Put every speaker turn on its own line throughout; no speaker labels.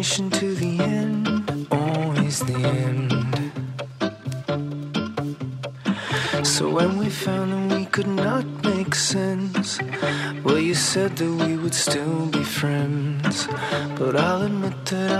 destination to the end, always the end. So when we found that we could not make sense, well, you said that we would still be friends. But I'll admit that I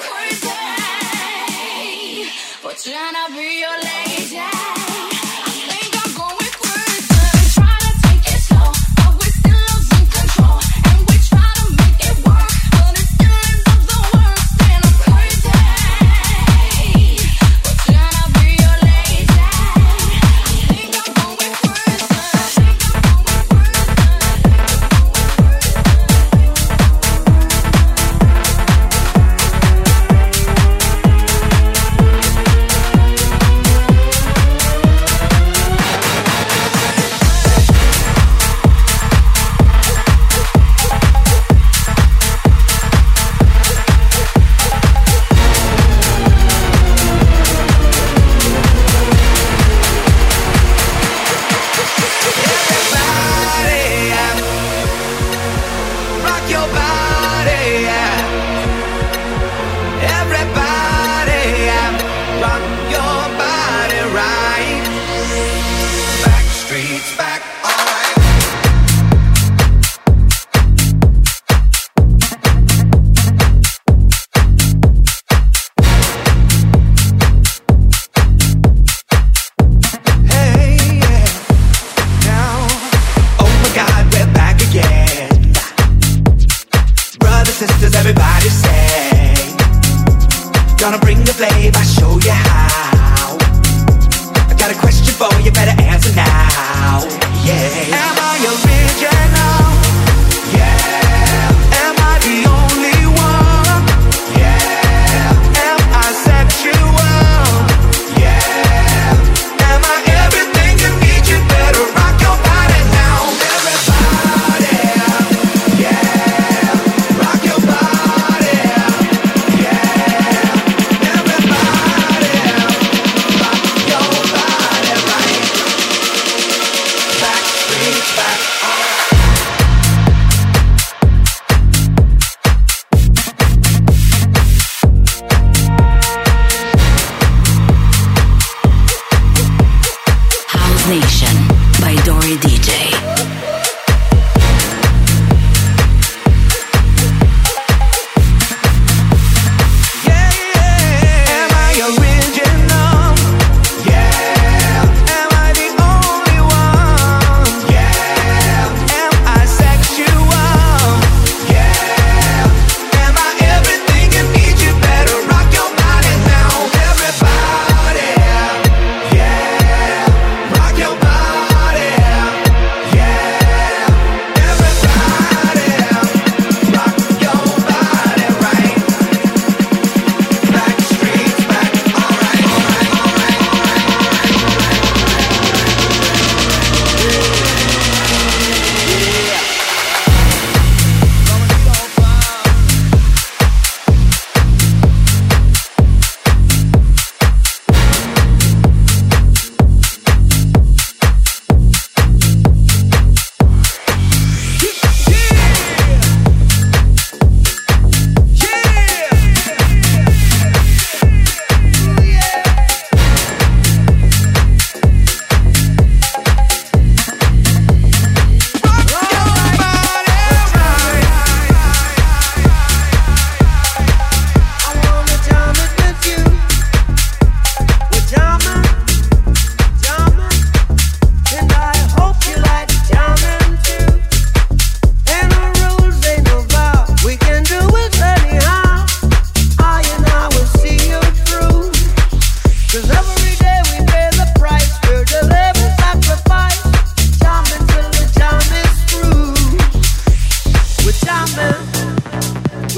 crazy for trying to be your lady.
sisters, everybody say. Gonna bring the flame, I show you how. I got a question for you, better answer now. Yeah. Am I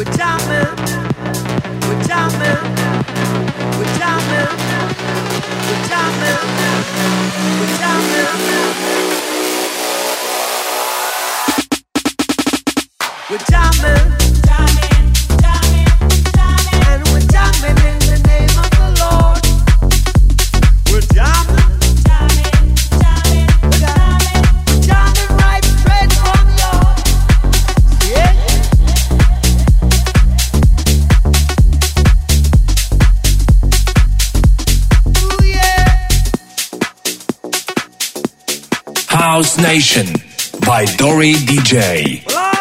We're down there.
Nation by Dori DJ.
Yeah.